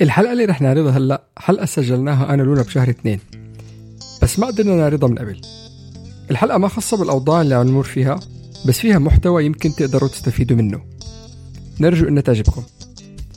الحلقة اللي رح نعرضها هلا حلقة سجلناها أنا لونا بشهر اثنين. بس ما قدرنا نعرضها من قبل. الحلقة ما خاصة بالأوضاع اللي عم نمر فيها بس فيها محتوى يمكن تقدروا تستفيدوا منه. نرجو أن تعجبكم.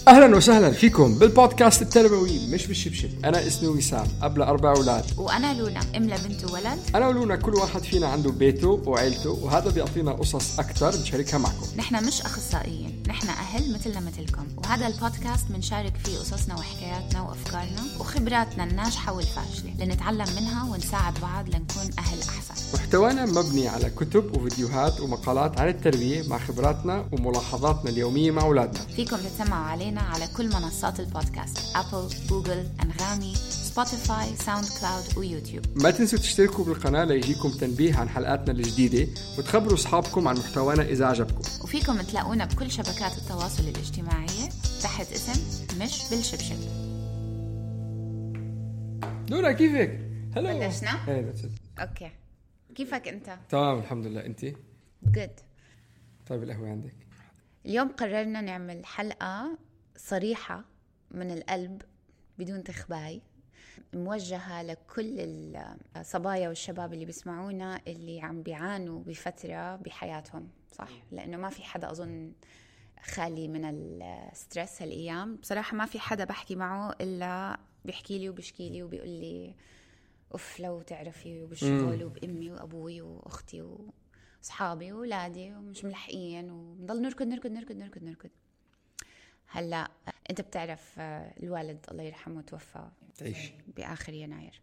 أهلا وسهلا فيكم بالبودكاست التربوي مش بالشبشب. أنا اسمي وسام اب أربع أولاد. وأنا لونا ام لبنت وولد أنا ولونا كل واحد فينا عنده بيته وعيلته وهذا بيعطينا قصص أكثر نشاركها معكم. نحن مش أخصائيين نحن أهل مثلنا مثلكم. وهذا البودكاست بنشارك فيه قصصنا وحكاياتنا وأفكارنا وخبراتنا الناجحة والفاشلة لنتعلم منها ونساعد بعض لنكون أهل أحسن. محتوانا مبني على كتب وفيديوهات ومقالات عن التربية مع خبراتنا وملاحظاتنا اليومية مع أولادنا. فيكم تسمعوا علينا على كل منصات البودكاست أبل، جوجل، أنغامي، سبوتيفاي، ساوند كلاود ويوتيوب ما تنسوا تشتركوا بالقناة ليجيكم تنبيه عن حلقاتنا الجديدة وتخبروا أصحابكم عن محتوانا إذا عجبكم. وفيكم تلاقونا بكل شبكات التواصل الاجتماعية. تحت اسم مش بالشبشب. نورا كيفك؟ هلا بلشنا؟ إيه. أوكي. كيفك أنت؟ تمام الحمد لله. انت؟ جود طيب القهوة عندك؟ اليوم قررنا نعمل حلقة صريحة من القلب بدون تخباي. موجهة لكل الصبايا والشباب اللي بيسمعونا اللي عم بيعانوا بفترة بحياتهم صح؟ لأنه ما في حدا أظن خالي من ال stress هالأيام. بصراحة ما في حدا بحكي معه إلا بيحكي لي وبيشكي لي وبيقول لي أوف لو تعرفي وبالشغل وبأمي وأبوي وأختي وأصحابي وأولادي ومش ملحقين ونضل نركض نركض نركض نركض نركض. هلا انت بتعرف آه، الوالد الله يرحمه توفى تعيش. بآخر يناير.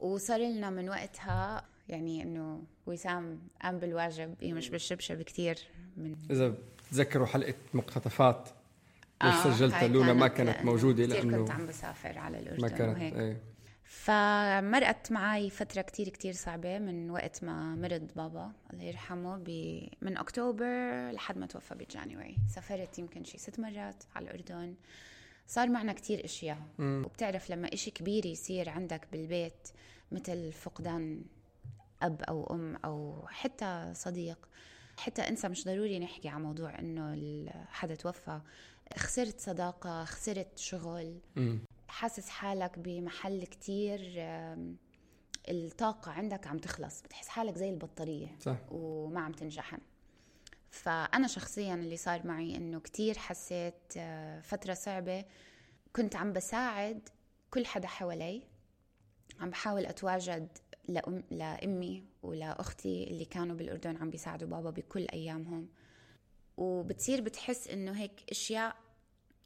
وصار لنا من وقتها يعني إنه وسام قام بالواجب هي مش بالشبشب كثير من إذا بتتذكروا حلقة مقتطفات آه، سجلتها لونا ما كانت كتير لأنه كنت عم بسافر على الأردن ما كانت وهيك. إيه. فمرقت معي فترة كتير كتير صعبة من وقت ما مرض بابا الله يرحمه ب... من أكتوبر لحد ما توفى بجانيوري سافرت يمكن شي ست مرات على الأردن. صار معنا كتير أشياء. وبتعرف لما إشي كبير يصير عندك بالبيت مثل فقدان أب أو أم أو حتى صديق حتى انسى مش ضروري نحكي عن موضوع إنه حدا توفى. خسرت صداقة خسرت شغل. حاسس حالك بمحل كتير الطاقة عندك عم تخلص بتحس حالك زي البطارية صح. وما عم تنشحن فأنا شخصيا اللي صار معي إنه كتير حسيت آه، فترة صعبة. كنت عم بساعد كل حدا حوالي. عم بحاول أتواجد لأم لأمي ولأختي اللي كانوا بالأردن عم بيساعدوا بابا بكل أيامهم. وبتصير بتحس إنه هيك أشياء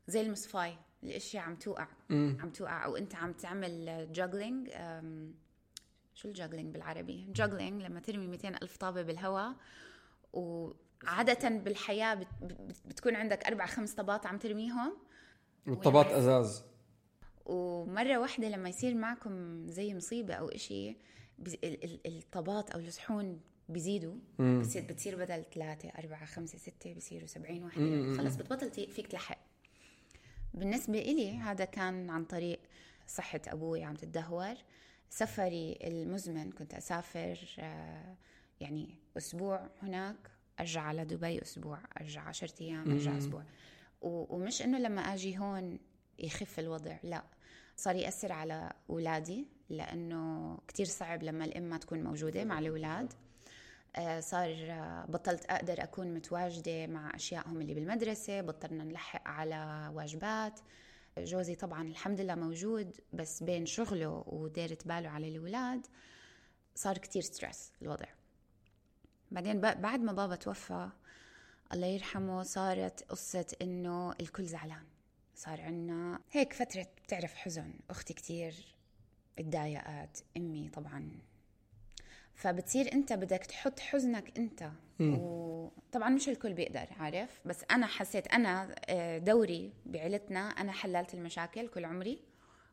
زي المصفاي. الاشياء عم توقع. عم توقع. أو أنت عم تعمل juggling شو ال juggling بالعربي؟ juggling لما ترمي 200 ألف طابة بالهواء وعادة بالحياة بت- بت- بتكون عندك أربع خمس طابات عم ترميهم. والطبات أزاز. ومرة واحدة لما يصير معكم زي مصيبة أو إشي الطابات أو الصحون بيزيدوا بتصير بتصير بدل ثلاثة أربعة خمسة ستة بصيروا سبعين وحدة خلص بتبطل فيك تلحق. بالنسبة إلي هذا كان عن طريق صحة أبوي عم تتدهور. سفري المزمن كنت أسافر آه، يعني أسبوع هناك أرجع على دبي أسبوع أرجع عشرة أيام أرجع أسبوع. ومش إنه لما أجي هون يخف الوضع لا. صار يأثر على أولادي لأنه كتير صعب لما الأم ما تكون موجودة مع الأولاد. صار آه، بطلت أقدر أكون متواجدة مع أشيائهم اللي بالمدرسة بطلنا نلحق على واجبات. جوزي طبعا الحمد لله موجود بس بين شغله وديرة باله على الأولاد صار كتير ستريس الوضع. بعدين بعد ما بابا توفى الله يرحمه صارت قصة إنه الكل زعلان. صار عنا هيك فترة بتعرف حزن. أختي كتير اتضايقت أمي طبعا فبتصير انت بدك تحط حزنك انت. وطبعا مش الكل بيقدر عارف؟ بس أنا حسيت أنا آه، دوري بعيلتنا أنا حللت المشاكل كل عمري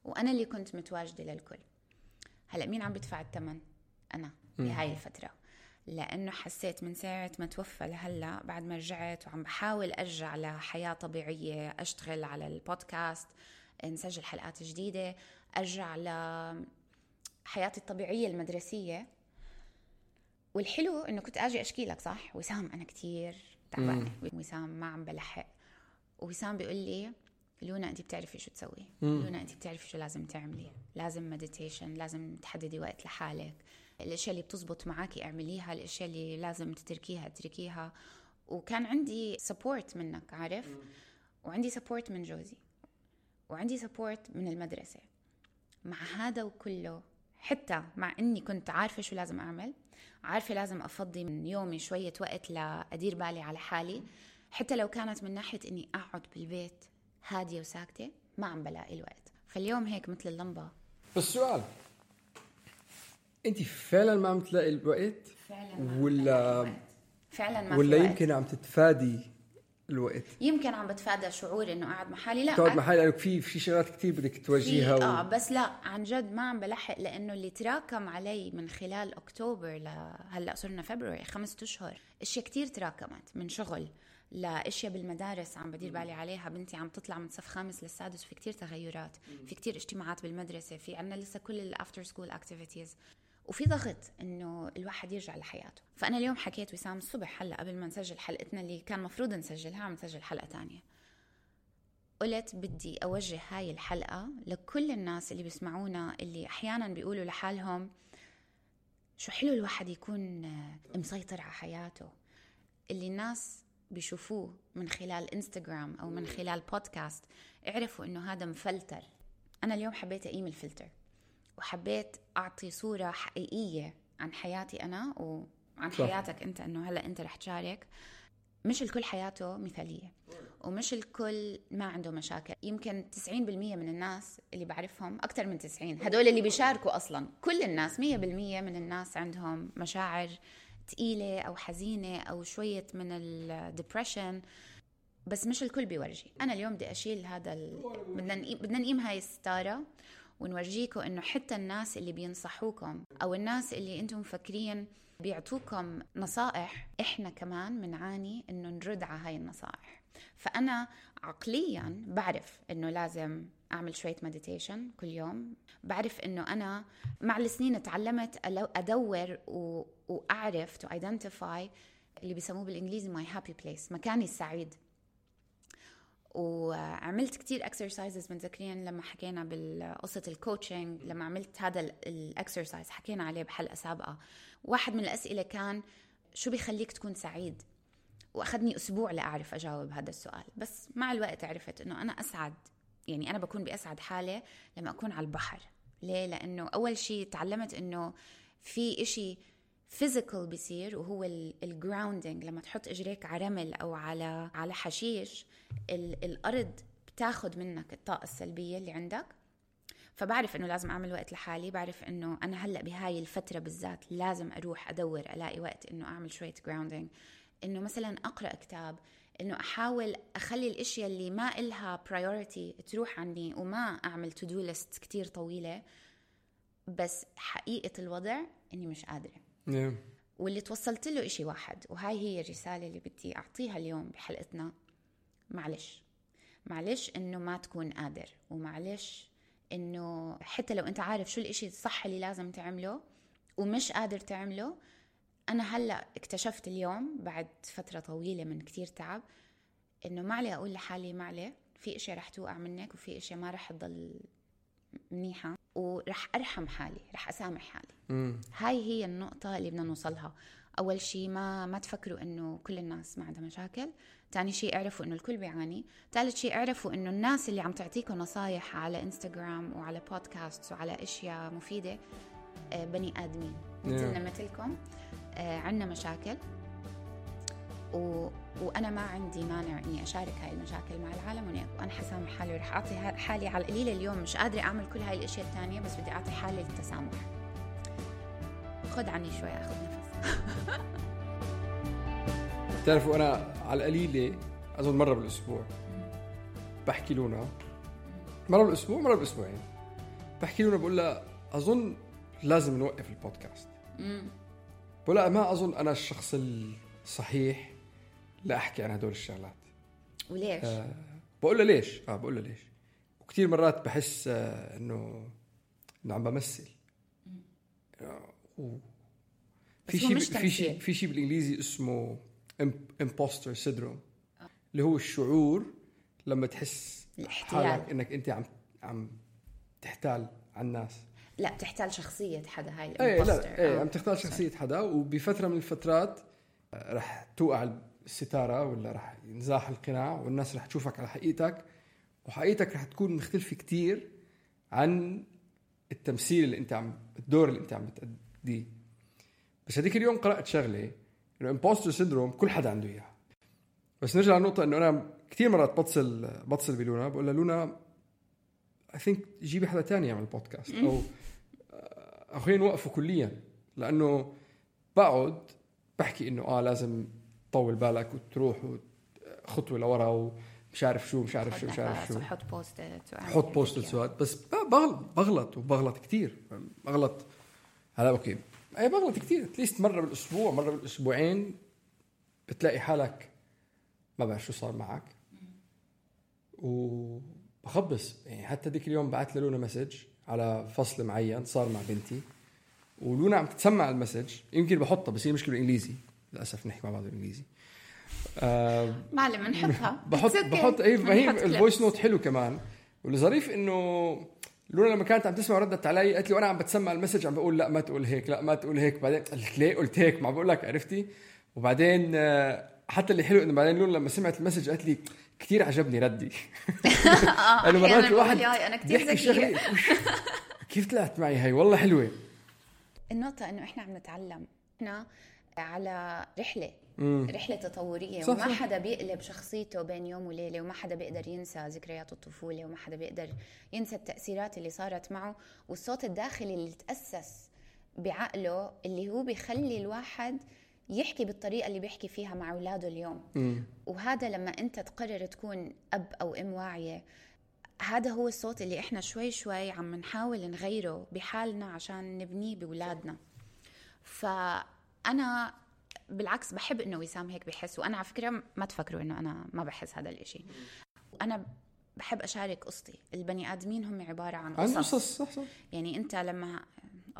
وأنا اللي كنت متواجدة للكل. هلأ مين عم بدفع الثمن أنا بهاي الفترة. لأنه حسيت من ساعة ما توفى لهلأ بعد ما رجعت وعم بحاول أرجع لحياة طبيعية أشتغل على البودكاست نسجل حلقات جديدة أرجع لحياتي الطبيعية المدرسية. والحلو إنه كنت أجي أشكي لك صح؟ وسام أنا كثير تعبانة. وسام ما عم بلحق. وسام بيقول لي لونا انت بتعرفي شو تسوي. لونا انت بتعرفي شو لازم تعملي. لازم meditation لازم تحددي وقت لحالك. الأشياء اللي بتزبط معك اعمليها الأشياء اللي لازم تتركيها اتركيها. وكان عندي support منك عارف؟ وعندي support من جوزي. وعندي support من المدرسة. مع هذا وكله حتى مع إني كنت عارفة شو لازم أعمل عارفة لازم أفضي من يومي شوية وقت لادير بالي على حالي. حتى لو كانت من ناحية إني أقعد بالبيت هادية وساكتة ما عم بلاقي الوقت. فاليوم هيك مثل اللمبة. بس سؤال أنت فعلا ما عم تلاقي الوقت؟ فعلا ما ولا فعلا ما ولا يمكن عم تتفادي الوقت. يمكن عم بتفادى شعور إنه قاعد مع حالي لا تقعد مع حالي في في شغلات كثير بدك تواجهيها و... آه بس لا عن جد ما عم بلحق لأنه اللي تراكم علي من خلال أكتوبر لهلا صرنا فبراير خمسة أشهر إشياء كثير تراكمت من شغل لإشياء بالمدارس عم بدير بالي عليها. بنتي عم تطلع من صف خامس للسادس في كتير تغيرات. في كتير اجتماعات بالمدرسة في عنا لسه كل ال after school activities وفي ضغط إنه الواحد يرجع لحياته. فأنا اليوم حكيت وسام الصبح هلأ قبل ما نسجل حلقتنا اللي كان مفروض نسجلها عم نسجل حلقة تانية. قلت بدي أوجه هاي الحلقة لكل الناس اللي بيسمعونا اللي أحيانا بيقولوا لحالهم شو حلو الواحد يكون مسيطر على حياته. اللي الناس بيشوفوه من خلال انستغرام أو من خلال بودكاست اعرفوا إنه هذا مفلتر. أنا اليوم حبيت أقيم الفلتر. وحبيت أعطي صورة حقيقية عن حياتي أنا وعن صح. حياتك أنت إنه هلأ أنت رح تشارك. مش الكل حياته مثالية ومش الكل ما عنده مشاكل. يمكن 90% من الناس اللي بعرفهم أكثر من 90 هدول اللي بيشاركوا أصلا. كل الناس 100% من الناس عندهم مشاعر ثقيله أو حزينة أو شوية من الدبريشن بس مش الكل بيورجي. أنا اليوم بدي أشيل هذا ال... بدنا بدنا نقيم هاي الستارة ونورجيكم إنه حتى الناس اللي بينصحوكم أو الناس اللي أنتم مفكرين بيعطوكم نصائح إحنا كمان بنعاني إنه نرد على هاي النصائح. فأنا عقليا بعرف إنه لازم أعمل شوية meditation كل يوم. بعرف إنه أنا مع السنين تعلمت أدور وأعرف to identify اللي بيسموه بالإنجليزي my happy place مكاني السعيد. وعملت كتير exercises متذكرين لما حكينا بالقصة ال coaching لما عملت هذا ال exercise حكينا عليه بحلقة سابقة. واحد من الأسئلة كان شو بيخليك تكون سعيد؟ وأخذني أسبوع لأعرف أجاوب هذا السؤال. بس مع الوقت عرفت إنه أنا أسعد يعني أنا بكون بأسعد حاله لما أكون على البحر. ليه؟ لأنه أول شيء تعلمت إنه في إشي physical بيصير وهو ال grounding لما تحط اجريك على رمل أو على على حشيش الأرض بتاخذ منك الطاقة السلبية اللي عندك. فبعرف إنه لازم أعمل وقت لحالي بعرف إنه أنا هلأ بهاي الفترة بالذات لازم أروح أدور ألاقي وقت إنه أعمل شوية grounding إنه مثلا أقرأ كتاب إنه أحاول أخلي الأشياء اللي ما إلها priority تروح عني وما أعمل to do list كثير طويلة. بس حقيقة الوضع إني مش قادرة. Yeah. واللي توصلت له إشي واحد وهاي هي الرسالة اللي بدي أعطيها اليوم بحلقتنا معلش معلش إنه ما تكون قادر ومعلش إنه حتى لو أنت عارف شو الإشي الصح اللي لازم تعمله ومش قادر تعمله أنا هلأ اكتشفت اليوم بعد فترة طويلة من كتير تعب إنه ما أقول لحالي ما في اشياء رح توقع منك وفي اشياء ما رح تضل منيحة ورح أرحم حالي رح أسامح حالي. مم. هاي هي النقطة اللي بدنا نوصلها. أول شيء ما ما تفكروا إنه كل الناس ما عندها مشاكل. ثاني شيء اعرفوا إنه الكل بيعاني. ثالث شيء اعرفوا إنه الناس اللي عم تعطيكم نصايح على انستغرام وعلى بودكاست وعلى أشياء مفيدة آه، بني آدمين. مثلنا مثلكم آه، عندنا مشاكل. و... وأنا ما عندي مانع إني أشارك هاي المشاكل مع العالم وأنا حسامح حالي ورح أعطي حالي على القليله اليوم مش قادرة أعمل كل هاي الأشياء الثانية بس بدي أعطي حالي التسامح خد عني شوي أخذ نفس. بتعرفوا أنا على القليلة أظن مرة بالأسبوع. بحكي لونا. مرة بالأسبوع مرة بالأسبوعين. بحكي لونا بقول لها أظن لازم نوقف البودكاست. بقول لها ما أظن أنا الشخص الصحيح لاحكي عن هدول الشغلات. وليش؟ آه بقول لها ليش؟ آه بقول لها ليش؟ وكثير مرات بحس آه إنه إنه عم بمثل. آه و في شيء في شيء في شيء بالإنجليزي اسمه impostor syndrome اللي هو الشعور لما تحس حالك إنك أنت عم عم تحتال على الناس. لا تحتال شخصية حدا هاي إيه لا إيه عم تحتال شخصية حدا. وبفترة من الفترات رح توقع الستارة ولا رح ينزاح القناع والناس رح تشوفك على حقيقتك وحقيقتك رح تكون مختلفة كتير عن التمثيل اللي انت عم الدور اللي انت عم بتأديه. بس هذيك اليوم قرأت شغلة إنه impostor syndrome كل حدا عنده إياها. بس نرجع للنقطة إنه أنا كثير مرات بتصل بتصل بلونا بقول لها لونا I think جيبي حدا تاني يعمل بودكاست أو أو خلينا نوقفه كليا لأنه بقعد بحكي إنه آه لازم تطول بالك وتروح خطوه لورا ومش عارف شو مش عارف شو مش عارف شو. حط بوستات حط سواد بس بغلط وبغلط كثير بغلط. هلا okay. أي بغلط كثير at least مرة بالأسبوع مرة بالأسبوعين بتلاقي حالك ما بعرف شو صار معك. وبخبص يعني حتى ذيك اليوم بعت لونا message على فصل معين صار مع بنتي. ولونا عم تسمع ال message يمكن بحطها بس هي مشكلة بالانجليزي للأسف نحكي مع بعض بالإنجليزي. آه معلم بنحطها بحط بحط اي ما هي ال voice note حلو كمان. والظريف إنه لونا لما كانت عم تسمع ردت علي قالت لي وأنا عم بتسمع ال message عم بقول لا ما تقول هيك لا ما تقول هيك. بعدين قلت ليه قلت هيك؟ ما بقول لك عرفتي؟ وبعدين آه، حتى اللي حلو إنه بعدين لونا لما سمعت المسج قالت لي كثير عجبني ردي. آه أنا مرات الواحد أنا كثير ذكية. كيف طلعت معي هاي؟ والله حلوة. النقطة إنه إحنا عم نتعلم. إحنا على رحلة مم. رحلة تطورية صح وما صح. حدا بيقلب شخصيته بين يوم وليلة وما حدا بيقدر ينسى ذكريات الطفولة وما حدا بيقدر ينسى التأثيرات اللي صارت معه والصوت الداخلي اللي تأسس بعقله اللي هو بيخلي الواحد يحكي بالطريقة اللي بيحكي فيها مع أولاده اليوم مم. وهذا لما أنت تقرر تكون أب أو أم واعية هذا هو الصوت اللي إحنا شوي شوي عم نحاول نغيره بحالنا عشان نبنيه بأولادنا فانا بالعكس بحب إنه وسام هيك بحس وأنا على فكرة ما تفكروا إنه أنا ما بحس هذا الإشي. أنا بحب أشارك قصتي البني آدمين هم عبارة عن قصص. قصص صح صح. يعني أنت لما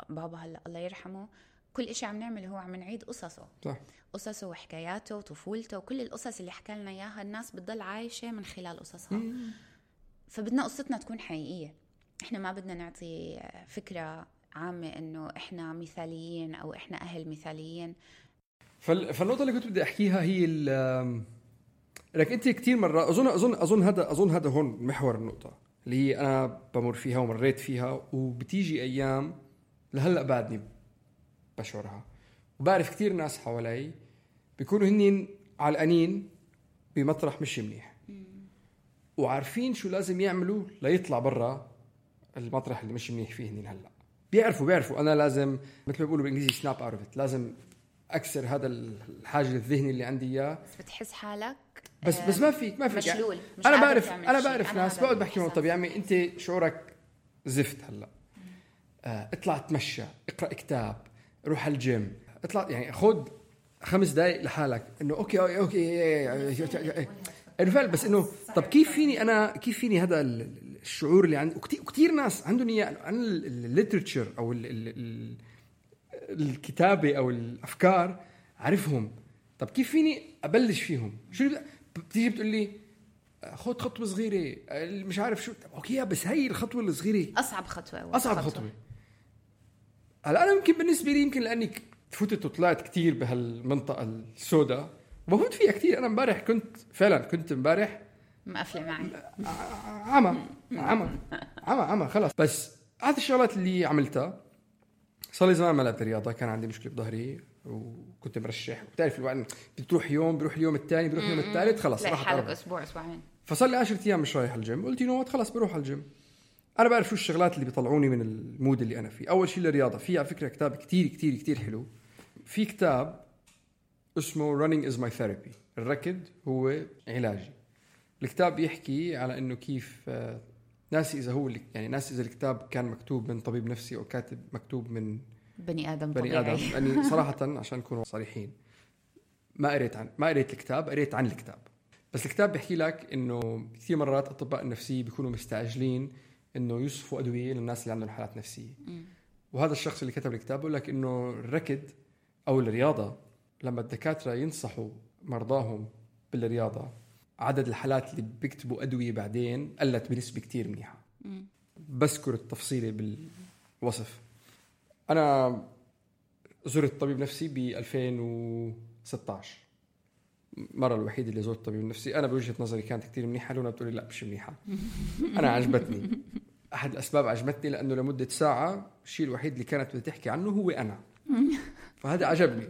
بابا هلأ الله يرحمه كل إشي عم نعمله هو عم نعيد قصصه. صح. قصصه وحكاياته وطفولته وكل القصص اللي حكى لنا إياها الناس بتضل عايشة من خلال قصصها. فبدنا قصتنا تكون حقيقية. إحنا ما بدنا نعطي فكرة عامة إنه إحنا مثاليين أو إحنا أهل مثاليين. فالنقطة اللي كنت بدي أحكيها هي لك أنت كثير مرات أظن أظن أظن هذا أظن هذا هون محور النقطة اللي هي أنا بمر فيها ومريت فيها وبتيجي أيام لهلأ بعدني بشعرها. وبعرف كثير ناس حوالي بيكونوا هنين علقانين بمطرح مش منيح. وعارفين شو لازم يعملوا ليطلع برا المطرح اللي مش منيح فيه هنين هلا بيعرفوا بيعرفوا. أنا لازم مثل ما بيقولوا بالإنجليزي سناب اوت لازم أكسر هذا الحاجز الذهني اللي عندي إياه. بس بتحس حالك بس بس ما فيك ما فيك يعني. مشلول مش أنا بعرف أنا بعرف أنا ناس بقعد بحكي لهم طب يا عمي أنت شعورك زفت هلأ. آه اطلع تمشى اقرأ كتاب روح على الجيم. اطلع يعني خذ خمس دقائق لحالك. إنه okay okay, okay فعلا بس إنه طب كيف فيني أنا كيف فيني هذا الشعور اللي عندي وكثير ناس عندهم إياه عن ال literature أو ال ال ال الكتابة أو الأفكار عارفهم. طب كيف فيني أبلش فيهم؟ شو بتيجي بتقول لي خذ خطوة صغيرة مش عارف شو okay بس هي الخطوة الصغيرة. أصعب خطوة أصعب خطوة, خطوة. هلأ أنا يمكن بالنسبة لي يمكن لأني فوتت وطلعت كتير بهالمنطقة السوداء وبفوت فيها كتير. أنا امبارح كنت فعلا كنت امبارح مقفلة معي. عمى. عمى. عمى عمى خلص. بس هذه الشغلات اللي عملتها صار لي زمان ما لعبت رياضة كان عندي مشكلة بظهري وكنت مرشح. بتعرف الوقت بتروح يوم بروح اليوم الثاني بروح اليوم الثالث خلص تلاقي راحت حالك. أسبوع أسبوعين. فصار لي 10 أيام مش رايح الجيم. قلت يو خلص بروح على الجيم. أنا بعرف شو الشغلات اللي بيطلعوني من المود اللي أنا فيه. أول شيء الرياضه في على فكرة كتاب كتير كتير كتير حلو. في كتاب اسمه running is my therapy. الركض هو علاجي. الكتاب بيحكي على إنه كيف آه، ناسي إذا هو يعني ناسي إذا الكتاب كان مكتوب من طبيب نفسي أو كاتب مكتوب من بني آدم بني طبيعي. آدم. لاني صراحة عشان نكون صريحين ما قريت عن ما قريت الكتاب قريت عن الكتاب. بس الكتاب بيحكي لك إنه كثير مرات أطباء النفسية بيكونوا مستعجلين إنه يوصفوا أدوية للناس اللي عندهم حالات نفسية. وهذا الشخص اللي كتب الكتاب بيقول لك إنه الركض أو الرياضة لما الدكاترة ينصحوا مرضاهم بالرياضة عدد الحالات اللي بيكتبوا أدوية بعدين قلت بنسبة كتير منيحة. بذكر التفصيلي بالوصف. أنا زرت طبيب نفسي ب 2016 المرة الوحيدة اللي زرت طبيب نفسي. أنا بوجهة نظري كانت كتير منيحة لونا بتقولي لا مش منيحة. أنا عجبتني. أحد الأسباب عجبتني لأنه لمدة ساعة الشيء الوحيد اللي كانت بدها تحكي عنه هو أنا. فهذا عجبني.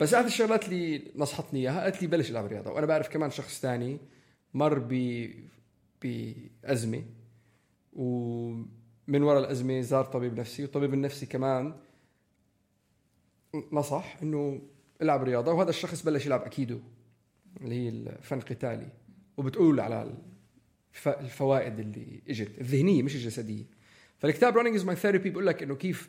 بس أحد الشغلات اللي نصحتني إياها قالت لي بلش ألعب رياضة وأنا بعرف كمان شخص تاني مر ب بأزمة ومن وراء الأزمة زار طبيب نفسي والطبيب النفسي كمان نصح إنه العب رياضة وهذا الشخص بلش يلعب أكيدو اللي هي الفن قتالي وبتقول على الف... الفوائد اللي إجت الذهنية مش الجسدية. فالكتاب Running is my therapy بيقول لك إنه كيف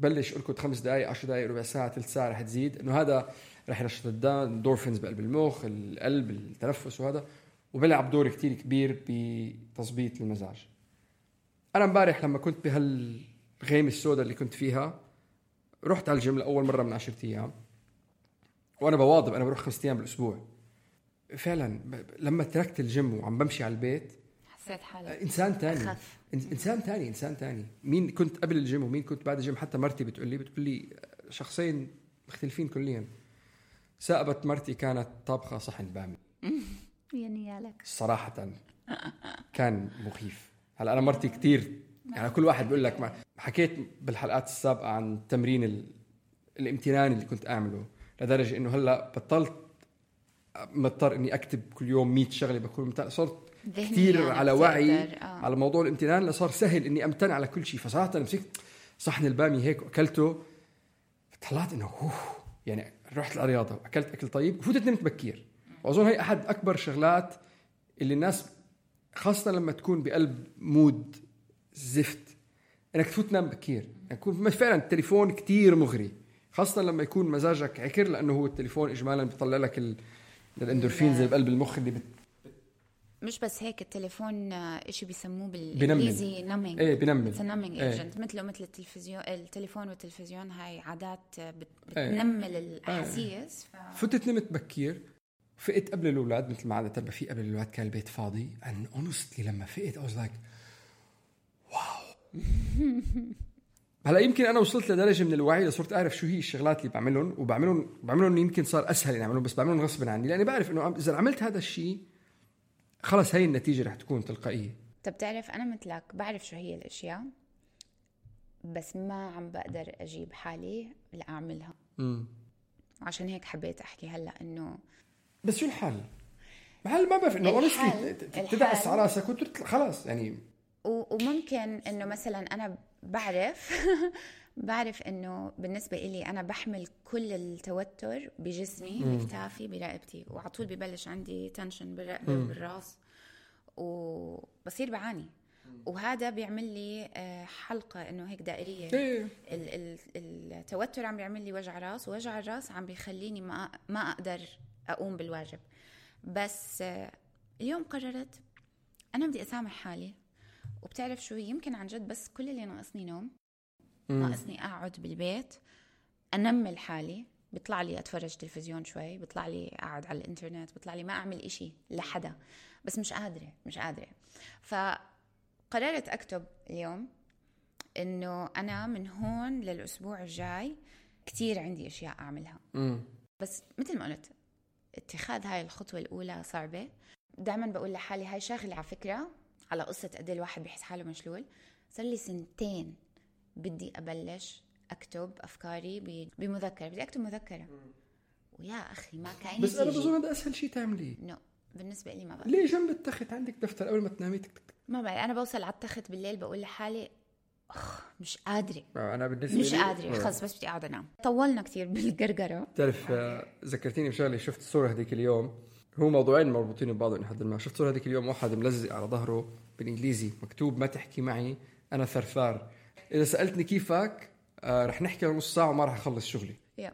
بلش أركض خمس دقائق 10 دقائق ربع ساعة ثلث ساعة رح تزيد. إنه هذا رح ينشط الدم اندورفينز بقلب المخ القلب التنفس وهذا. وبيلعب دور كتير كبير بتظبيط المزاج. أنا امبارح لما كنت بهالغيمة السوداء اللي كنت فيها رحت على الجيم لأول مرة من 10 أيام. وأنا بواظب أنا بروح خمس أيام بالأسبوع. فعلا لما تركت الجيم وعم بمشي على البيت حسيت حالك. إنسان تاني. أخف. إن- إنسان تاني إنسان تاني. مين كنت قبل الجيم ومين كنت بعد الجيم؟ حتى مرتي بتقول لي بتقول لي شخصين مختلفين كليا. سأبت مرتي كانت طابخه صحن بامي يا نيالك. صراحة كان مخيف. هلا أنا مرتي كتير. يعني كل واحد بيقول لك ما حكيت بالحلقات السابقة عن تمرين ال... الامتنان اللي كنت أعمله لدرجة إنه هلأ بطلت مضطر إني أكتب كل يوم 100 شغلة بكون صرت كثير على وعي آه. على موضوع الامتنان لصار سهل إني أمتن على كل شيء فصراحة أنا مسكت صحن البامي هيك وأكلته طلعت إنه أوه يعني رحت على الرياضة وأكلت أكل طيب وفوتت نمت بكير وأظن هي أحد أكبر شغلات اللي الناس خاصة لما تكون بقلب mood زفت إنك تفوت تنام بكير يعني يكون فعلا التليفون كتير مغري خاصة لما يكون مزاجك عكر لأنه هو التليفون إجمالا بيطلع لك ال... الأندورفينز اللي بقلب المخ اللي. مش بس هيك التليفون آه، إشي بيسموه. بالإنجليزي numbing إيه بنمل. numbing إيه. agent مثله مثل التلفزيون التليفون والتلفزيون هاي عادات آه، إيه. بتنمل الاحاسيس ف... فتت نمت بكير. فقت قبل الأولاد مثل ما عادة في قبل الأولاد كان البيت فاضي. And honestly لما فقت I was like واو هلأ يمكن أنا وصلت لدرجة من الوعي لصرت أعرف شو هي الشغلات اللي بعملهم وبعملهم بعملهم يمكن صار أسهل اني أعملهم بس بعملهم غصبا عني. لأني بعرف إنه إذا عملت هذا الشيء خلص هي النتيجة رح تكون تلقائية. طب تعرف أنا مثلك بعرف شو هي الأشياء بس ما عم بقدر أجيب حالي لأعملها. امم عشان هيك حبيت أحكي هلأ إنه بس شو الحل؟ هل ما بعرف إنه honestly تدعس على راسك وتطلع خلاص يعني. و- وممكن إنه مثلا أنا بعرف بعرف إنه بالنسبة إلي أنا بحمل كل التوتر بجسمي بكتافي برقبتي وعلى طول ببلش عندي tension بالرقبة وبالراس وبصير بعاني. وهذا بيعمل لي آه، حلقة إنه هيك دائرية. ال- التوتر عم بيعمل لي وجع راس ووجع الراس عم بيخليني ما ما أقدر أقوم بالواجب. بس آه، اليوم قررت أنا بدي أسامح حالي وبتعرف شو يمكن عن جد بس كل اللي ناقصني نوم ناقصني أقعد بالبيت انمل حالي بيطلع لي أتفرج تلفزيون شوي بيطلع لي أقعد على الإنترنت بيطلع لي ما أعمل إشي لحدا. بس مش قادرة مش قادرة. فقررت أكتب اليوم إنه أنا من هون للأسبوع الجاي كتير عندي أشياء أعملها. امم بس مثل ما قلت اتخاذ هاي الخطوة الأولى صعبة. دائما بقول لحالي هاي شغلة على فكرة على قصة قد إيه الواحد بيحس حاله مشلول. صار لي سنتين بدي أبلش أكتب أفكاري بمذكرة بدي أكتب مذكرة. ويا أخي ما كان بس أنا بظن هذا أسهل شيء تعمليه. نو بالنسبة لي ما بقى. ليه جنب التخت؟ عندك دفتر قبل ما تنامي تك تك تك. ما بقى أنا بوصل على التخت بالليل بقول لحالي أخ مش قادرة. أنا بالنسبة مش لي- قادرة. آه. خلص بس بدي أقعد أنام. طولنا كتير بالقرقرة. تعرف آه، ذكرتيني بشغله شفت الصورة هذيك اليوم. هو موضوعين مربوطين ببعض لحد ما. شفت صورة هذيك اليوم؟ واحد ملزق على ظهره بالإنجليزي. مكتوب ما تحكي معي أنا ثرثار. إذا سألتني كيفك آه رح نحكي نص ساعة وما رح أخلص شغلي. يا.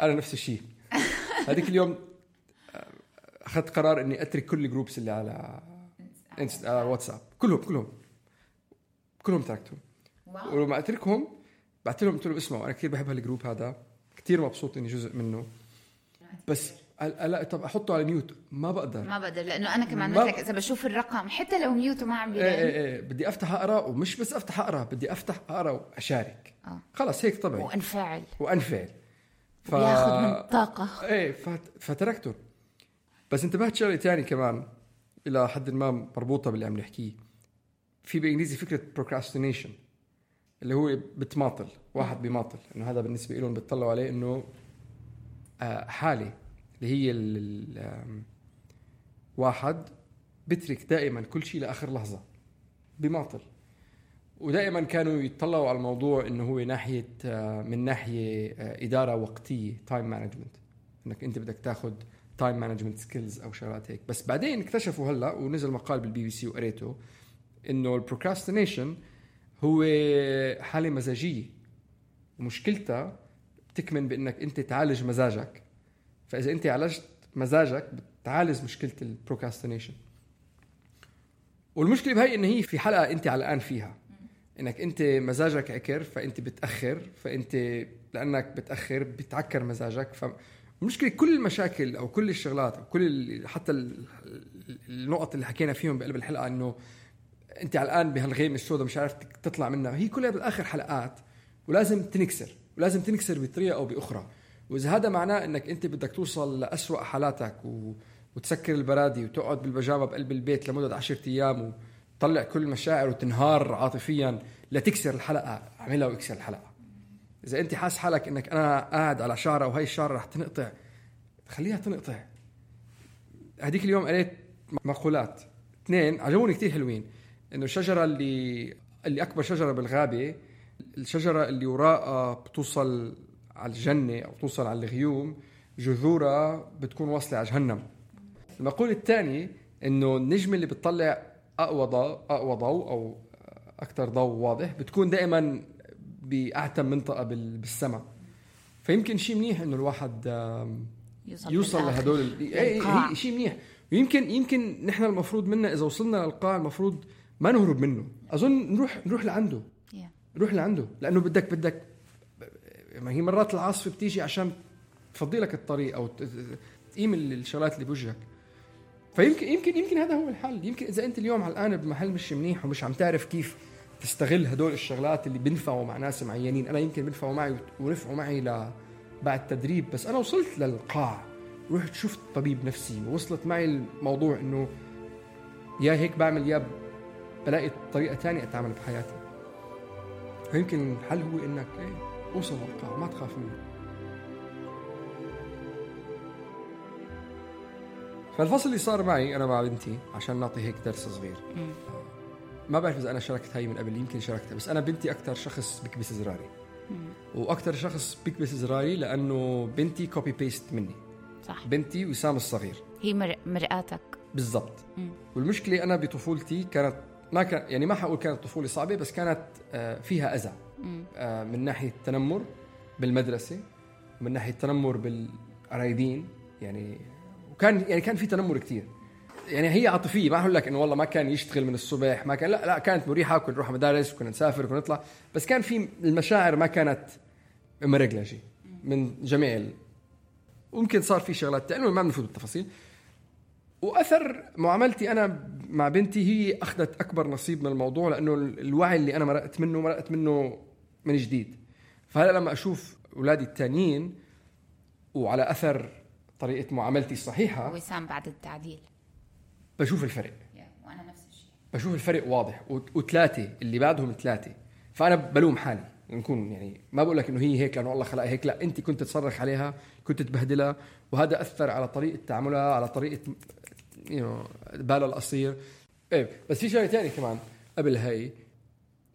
أنا نفس الشيء. هذيك اليوم آه، أخذت قرار إني أترك كل ال groups اللي على انست على واتساب. كلهم كلهم. كلهم تركتهم. ولما أتركهم بعت لهم قلت لهم اسمعوا أنا كثير بحب هال group هذا. كثير مبسوط إني جزء منه. بس قال لا طب أحطه على mute ما بقدر. ما بقدر لأنه أنا كمان ما- مثلك إذا بشوف الرقم حتى لو mute وما عم إيه بيرن إيه إيه بدي أفتح أقرأ ومش بس أفتح أقرأ بدي أفتح أقرأ وأشارك. آه. خلص هيك طبعي وأنفعل. وأنفعل. ف... بياخذ من طاقة. إيه فت... فتركته. بس انتبهت شغلة ثانية كمان إلى حد ما مربوطة باللي عم نحكيه. في بالانجليزي فكرة procrastination اللي هو بتماطل واحد بيماطل. إنه هذا بالنسبة لهم بيطلعوا عليه إنه آه، حالة. اللي هي ال... واحد بترك دائما كل شيء لآخر لحظة بماطل. ودائما كانوا يتطلعوا على الموضوع إنه هو ناحية آه، من ناحية آه، إدارة وقتية time management إنك أنت بدك تاخذ time management skills أو شغلات هيك. بس بعدين اكتشفوا هلأ ونزل مقال بالبي بي سي وقريته إنه ال procrastination هو حالة مزاجية. ومشكلتها بتكمن بإنك أنت تعالج مزاجك. فإذا أنت عالجت مزاجك بتعالج مشكلة البروكراستينيشن والمشكلة بهي إن هي في حلقة أنت علقان فيها. إنك أنت مزاجك عكر فأنت بتأخر فأنت لأنك بتأخر بتعكر مزاجك. فالمشكلة كل المشاكل أو كل الشغلات أو كل حتى ال- النقط اللي حكينا فيهم بقلب الحلقة إنه أنت علقان بهالغيمة السوداء مش عارف تطلع منها. هي كلها بالآخر حلقات ولازم تنكسر ولازم تنكسر بطريقة أو بأخرى. وإذا هذا معناه إنك أنت بدك توصل لأسوأ حالاتك و... وتسكر البرادي وتقعد بالبجامه بقلب البيت لمدة عشرة أيام وتطلع كل المشاعر وتنهار عاطفيا لتكسر الحلقة. اعملها واكسر الحلقة. إذا أنت حاس حالك إنك أنا قاعد على شعره وهي الشعره رح تنقطع خليها تنقطع. هذيك اليوم قريت مقولات. اثنين عجبوني كتير حلوين. إنه الشجرة اللي اللي أكبر شجرة بالغابة الشجرة اللي وراءها بتوصل على الجنة أو بتوصل على الغيوم جذورها بتكون واصلة على جهنم. المقول الثاني إنه النجمه اللي بتطلع أقوى ضوء أقوى ضوء أو أكثر ضوء واضح بتكون دائما بأعتم منطقة بال- بالسماء فيمكن شيء منيح إنه الواحد يوصل لهدول ال- للقاع. هي شيء منيح. ويمكن يمكن نحن المفروض منا إذا وصلنا للقاع المفروض ما نهرب منه. أظن نروح نروح لعنده. Yeah. روح لعنده. لأنه بدك بدك ما هي مرات العاصفه بتيجي عشان تفضي لك الطريق أو تقيم الشغلات اللي بوجهك. فيمكن يمكن يمكن هذا هو الحل. يمكن إذا أنت اليوم علقان بمحل مش منيح ومش عم تعرف كيف تستغل هدول الشغلات اللي بينفعوا مع ناس معينين أنا يمكن بينفعوا معي ونفعوا معي ل بعد تدريب بس أنا وصلت للقاع. رحت شفت طبيب نفسي ووصلت معي الموضوع إنه يا هيك بعمل يا بلاقي طريقة تانية أتعامل بحياتي. فيمكن الحل هو إنك إيه للقاع ما تخاف منه فالفصل اللي صار معي أنا مع بنتي عشان نعطي هيك درس صغير. ما بعرف إذا أنا شاركت هاي من قبل يمكن شاركتها بس أنا بنتي أكثر شخص بكبس زراري. وأكثر شخص بكبس زراري لأنه بنتي copy paste مني. صح. بنتي وسام الصغير. هي مر... مرآتك. بالضبط. والمشكلة أنا بطفولتي كانت ما كان يعني ما حقول كانت طفولة صعبة بس كانت آه، فيها أذى. مم. آه، من ناحية التنمر بالمدرسة ومن ناحية التنمر بالقرايبين يعني وكان يعني كان في تنمر كثير يعني هي عاطفية ما أقول لك إنه والله ما كان يشتغل من الصبح ما كان لا لا كانت مريحة كنا نروح مدارس وكنا نسافر وكنا نطلع بس كان في المشاعر ما كانت مرقلجه من جميع. وممكن صار في شغلات تانية ما بنفوت بالتفاصيل وأثر معاملتي أنا مع بنتي هي أخذت أكبر نصيب من الموضوع لأنه الوعي اللي أنا مرقت منه مرقت منه من جديد. فهلا لما أشوف أولادي الثانيين وعلى أثر طريقة معاملتي الصحيحة وسام بعد التعديل. بشوف الفرق. وأنا نفس الشيء. بشوف الفرق واضح. وثلاثة اللي بعدهم ثلاثة. فأنا بلوم حالي. نكون يعني ما بقول لك إنه هي هيك لأنه الله خلقها هيك. لا أنت كنت تصرخ عليها كنت تبهدلها وهذا أثر على طريقة تعاملها على طريقة يو بالها القصير. إيه بس في شغلة ثانية كمان قبل هي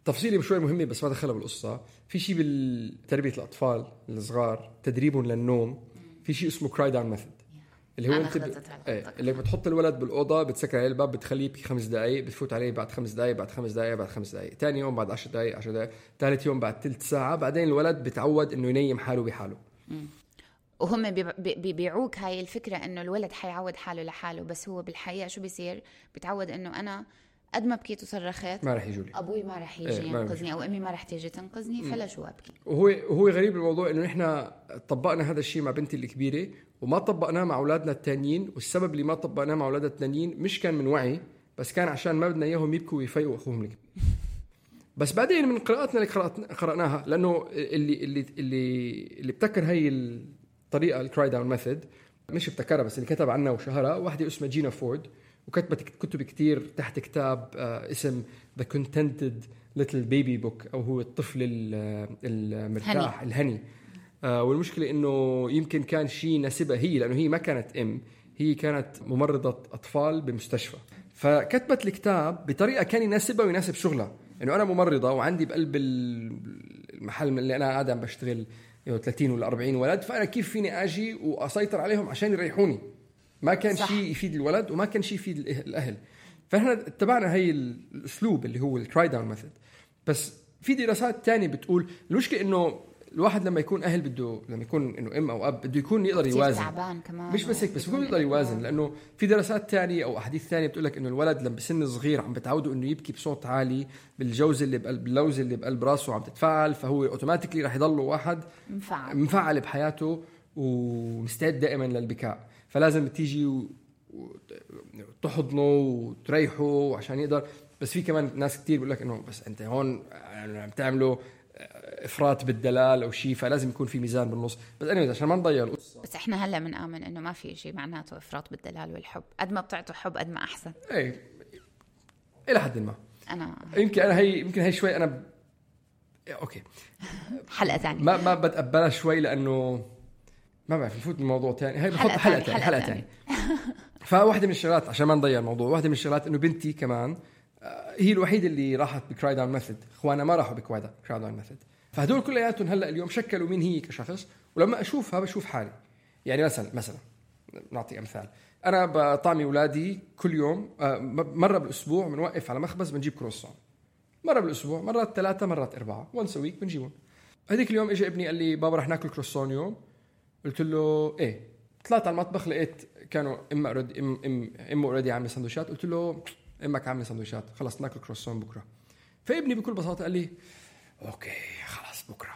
تفصيلي شوي مهمة بس ما دخلها بالقصة. في شيء بتربيه الأطفال الصغار تدريبهم للنوم. في شيء اسمه cry it out method اللي هو أنت ب... إيه اللي بتحط الولد بالأوضة بتسكر عليه الباب بتخليه يبكي خمس دقائق بتفوت عليه بعد خمس دقائق بعد خمس دقائق بعد خمس دقائق ثاني يوم بعد 10 دقائق 10 دقائق ثالث يوم بعد ثلث ساعة. بعدين الولد بتعود إنه ينيم حاله بحاله. وهم بيبيعوك هاي الفكرة إنه الولد حيعود حاله لحاله بس هو بالحقيقة شو بيصير؟ بيتعود إنه أنا قد ما بكيت وصرخت. ما رح يجوا لي. أبوي ما رح يجي إيه ينقذني أو أمي ما رح تيجي تنقذني فلا شو أبكي. وهو هو غريب الموضوع إنه نحن طبقنا هذا الشيء مع بنتي الكبيرة وما طبقناه مع أولادنا الثانيين والسبب اللي ما طبقناه مع أولادنا الثانيين مش كان من وعي بس كان عشان ما بدنا إياهم يبكوا ويفيقوا أخوهم الكبير. بس بعدين من قراءاتنا اللي قرأناها لأنه اللي اللي اللي اللي ابتكر هي الطريقة ال cry down method مش ابتكرها بس اللي كتب عنها وشهرها واحدة اسمها جينا فورد. وكتبت كتب كتير تحت كتاب آه، اسم The Contented Little Baby Book أو هو الطفل المرتاح هني. الهني. آه، والمشكلة إنه يمكن كان شيء ناسبها هي لأنه هي ما كانت أم هي كانت ممرضة أطفال بمستشفى. فكتبت الكتاب بطريقة كان يناسبها ويناسب شغلها. إنه أنا ممرضة وعندي بقلب المحل اللي أنا قاعد عم بشتغل 30 ولا 40 ولد فأنا كيف فيني آجي وأسيطر عليهم عشان يريحوني؟ ما كان شيء يفيد الولد وما كان شيء يفيد الأهل. فإحنا اتبعنا هي الأسلوب اللي هو ال cry down method بس في دراسات تانية بتقول المشكلة إنه الواحد لما يكون أهل بده لما يكون إنه أم أو أب بده يكون يقدر يوازن. تعبان كمان. مش بس هيك بس يكون يقدر يوازن. لأنه في دراسات ثانية أو أحاديث ثانية بتقول لك إنه الولد لما بسن صغير عم بتعودوا إنه يبكي بصوت عالي بالجوز اللي بقلب اللوزه اللي بقلب راسه عم تتفاعل فهو اوتوماتيكلي رح يضله واحد مفعل مفعل بحياته ومستعد دائما للبكاء. فلازم تيجي وتحضنه وتريحه عشان يقدر. بس في كمان ناس كتير بيقول لك إنه بس أنت هون يعني عم تعملوا إفراط بالدلال أو شيء فلازم يكون في ميزان بالنص. بس أنا عشان ما نضيع القصة. بس إحنا هلأ بنآمن إنه ما في شيء معناته إفراط بالدلال والحب. قد ما بتعطوا حب قد ما أحسن. إيه إلى حد ما. أنا يمكن أنا هي يمكن هي شوي أنا. أوكي. حلقة ثانية. ما ما بتقبلها شوي لأنه ما بعرف نفوت بموضوع ثاني هي بحط حلقة ثانية حلقة ثانية فواحدة من الشغلات عشان ما نضيع الموضوع واحدة من الشغلات إنه بنتي كمان آه، هي الوحيدة اللي راحت ب cry down method إخوانها ما راحوا ب cry down method فهدول كلياتهم هلأ اليوم شكلوا مين هي كشخص ولما أشوفها بشوف حالي. يعني مثلا مثلا نعطي أمثال. أنا بطعمي اولادي كل يوم آه، مرة بالأسبوع بنوقف على مخبز بنجيب كروسون. مرة بالأسبوع مرات ثلاثة مرات أربعة. once a week بنجيبهم. هذيك اليوم اجى ابني قال لي بابا رح ناكل كروسون اليوم قلت له إيه طلعت على المطبخ لقيت كانوا إما already ام ام امه already عاملة سندويشات. قلت له إمك عاملة سندويشات. خلص ناكل كروسون بكرة. فابني بكل بساطة قال لي okay خلص بكرة.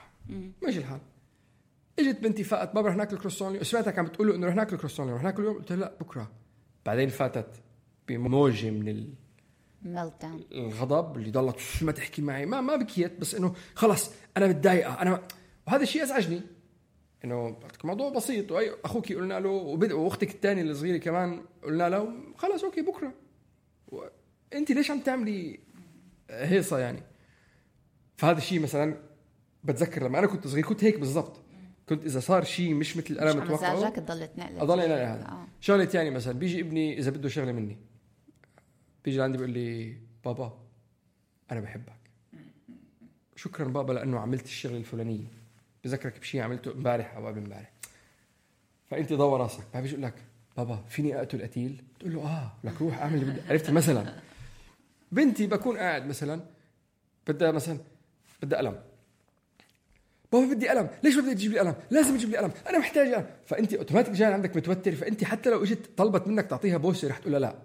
ماشي الحال. إجت بنتي فاتت بابا رح ناكل كروسون سمعتك عم بتقول له إنه رح ناكل كروسون رح ناكل اليوم. قلت لا بكرة. بعدين فاتت بموجة من ال الغضب اللي ضلت ما تحكي معي ما ما بكيت بس إنه خلص أنا متضايقة أنا وهذا الشيء أزعجني. إنه موضوع بسيط. وأي أخوك قلنا له وأختك الثانية الصغيره كمان قلنا له خلص أوكي بكرة. أنت ليش عم تعملي هيصة يعني؟ فهذا الشيء مثلا بتذكر لما أنا كنت صغير كنت هيك بالضبط. كنت إذا صار شيء مش مثل أنا متوقعه مزاجك تضل تنقل أضل أنا هذا آه. شغلة ثانية مثلا بيجي ابني إذا بده شغلة مني بيجي لعندي بيقول لي بابا أنا بحبك. شكرا بابا لأنه عملت الشغلة الفلانية. بذكرك بشيء عملته امبارح أو قبل امبارح. فأنت ضوى راسك بعد بيجي يقول لك؟ بابا فيني أقتل قتيل؟ تقول له آه لك روح أعمل اللي بدي عرفت؟ مثلا. بنتي بكون قاعد مثلا بدها مثلا بدها قلم. بابا بدي قلم. ليش بدك تجيب لي قلم؟ لازم تجيب لي قلم. أنا محتاج قلم فأنت اوتوماتيك جاي عندك متوتر. فأنت حتى لو إجت طلبت منك تعطيها بوسة رح تقول لها لا.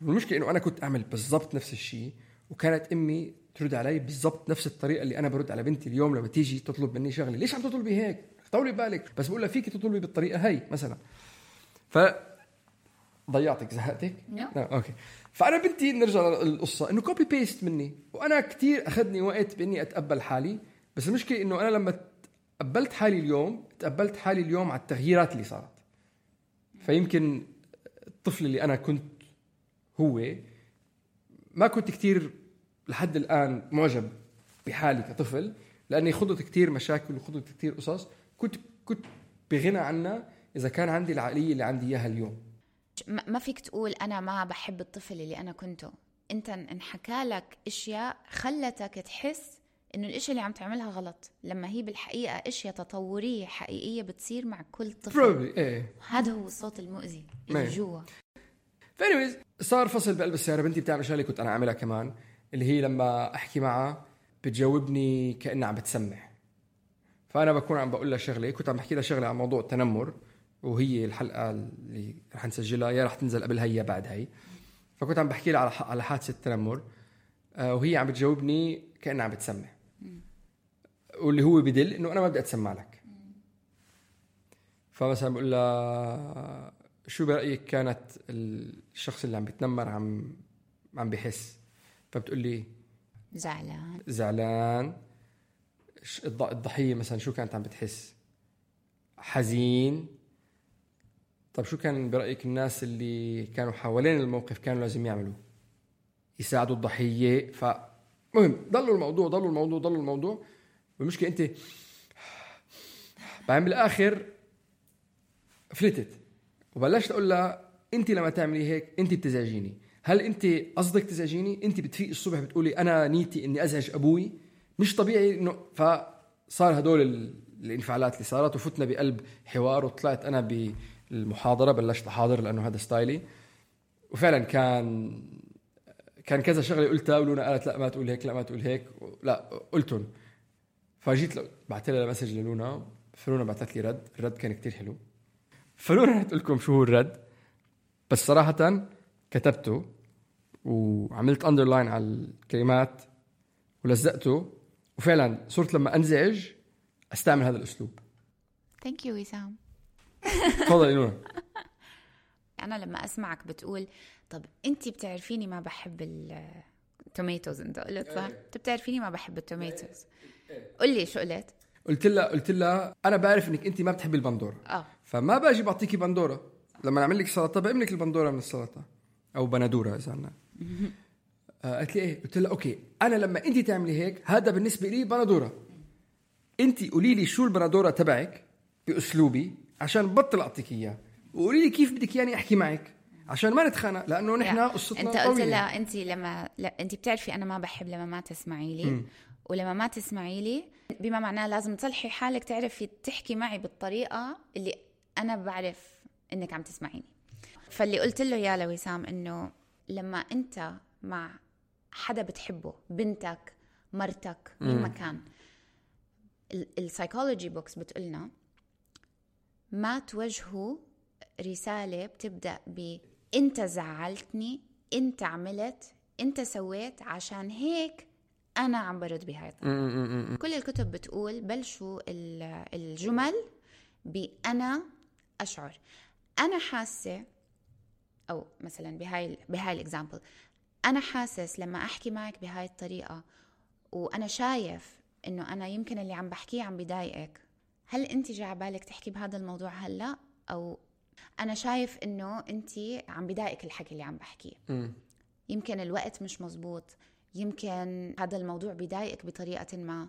والمشكلة إنه أنا كنت أعمل بالضبط نفس الشيء وكانت أمي ترد علي بالضبط نفس الطريقة اللي أنا برد على بنتي اليوم لما تيجي تطلب مني شغلة. ليش عم تطلبي هيك؟ طولي بالك. بس بقول لها فيك تطلبي بالطريقة هي مثلا. ف ضيعتك زهقتك؟ لا. لا okay. فأنا بدي نرجع للقصة إنه copy paste مني. وأنا كتير أخذني وقت بإني أتقبل حالي. بس المشكلة إنه أنا لما تقبلت حالي اليوم تقبلت حالي اليوم على التغييرات اللي صارت. فيمكن الطفل اللي أنا كنت هو ما كنت كتير لحد الآن معجب بحالي كطفل لأني خضت كتير مشاكل وخضت كتير قصص. كنت كنت بغنى عنها إذا كان عندي العقلية اللي عندي إياها اليوم. ما فيك تقول أنا ما بحب الطفل اللي أنا كنته. أنت انحكى لك أشياء خلتك تحس إنه الاشي اللي عم تعملها غلط. لما هي بالحقيقة أشياء تطورية حقيقية بتصير مع كل طفل. إيه. هذا هو الصوت المؤذي اللي. جوا. فانيويز صار فصل بقلب السيارة. بنتي بتعمل شغله كنت أنا عاملها كمان. اللي هي لما أحكي معها بتجاوبني كانها عم بتسمح فأنا بكون عم بقول لها شغلة كنت عم بحكي لها شغلة عن موضوع التنمر وهي الحلقة اللي رح نسجلها يا رح تنزل قبل هي يا بعد هي. فكنت عم بحكي لها على حادثة التنمر آه، وهي عم بتجاوبني كانها عم بتسمح واللي هو بدل إنه أنا ما بدي أتسمع لك. فمثلا بقول لها شو برأيك كانت الشخص اللي عم بيتنمر عم عم بحس فبتقول لي زعلان. زعلان. الضحية مثلا شو كانت عم بتحس؟ حزين. طب شو كان برأيك الناس اللي كانوا حوالين الموقف كانوا لازم يعملوا؟ يساعدوا الضحية. فمهم ضلوا الموضوع ضلوا الموضوع ضلوا الموضوع. والمشكلة أنت بعدين بالآخر فلتت وبلشت أقول لها أنت لما تعملي هيك أنت بتزعجيني. هل انت قصدك تزعجيني؟ انت بتفيق الصبح بتقولي أنا نيتي إني أزعج أبوي. مش طبيعي انه فصار هدول ال- الانفعالات اللي صارت وفتنا بقلب حوار وطلعت أنا بالمحاضرة بلشت أحاضر لأنه هذا ستايلي. وفعلا كان كان كذا شغلة قلتها ولونا قالت لا ما تقول هيك لا ما تقول هيك. لا قلتهم. فجيت لو بعثت لها message للونا. فلونا بعثت لي رد. الرد كان كتير حلو. فلونا تقول لكم شو هو الرد. بس صراحة كتبته. وعملت underline على الكلمات ولزقته. وفعلا صرت لما أنزعج أستعمل هذا الأسلوب. thank you وسام. تفضلي لونا أنا لما أسمعك بتقول طب أنت بتعرفيني ما بحب ال tomatoes أنت قلت صح؟ انت بتعرفيني ما بحب ال tomatoes قل لي شو قلت. قلت لها قلت لها أنا بعرف إنك أنت ما بتحبي البندورة. آه. فما باجي بعطيكي بندورة. لما اعمل لك سلطة بعمل لك البندورة من السلطة. أو بندورة إذا عنا قالت لي إيه؟ قلت لها okay أنا لما انت تعملي هيك هذا بالنسبة لي بندوره انت قولي لي شو البندوره تبعك بأسلوبي عشان بطل أعطيك إياه. وقولي لي كيف بدك إياني أحكي معك عشان ما نتخانق لأنه نحن قصتنا أنت قلت. لها انت لما لا انت بتعرفي أنا ما بحب لما ما تسمعي لي. ولما ما تسمعي لي بما معناه لازم تصلحي حالك تعرفي تحكي معي بالطريقة اللي أنا بعرف إنك عم تسمعيني. فاللي قلت له يا لوسام إنه لما انت مع حدا بتحبه بنتك مرتك مين ما كان ال psychology books بتقولنا ما توجهوا رسالة بتبدأ ب أنت زعلتني أنت عملت أنت سويت عشان هيك أنا عم برد بهاي الطريقة كل الكتب بتقول بلشوا ال- الجمل بأنا أشعر. أنا حاسة أو مثلا بهاي بهاي ال example أنا حاسس لما أحكي معك بهاي الطريقة وأنا شايف إنه أنا يمكن اللي عم بحكيه عم بضايقك هل أنت جاي على بالك تحكي بهذا الموضوع هلأ؟ أو أنا شايف إنه أنت عم بضايقك الحكي اللي عم بحكيه. يمكن الوقت مش مزبوط يمكن هذا الموضوع بضايقك بطريقة ما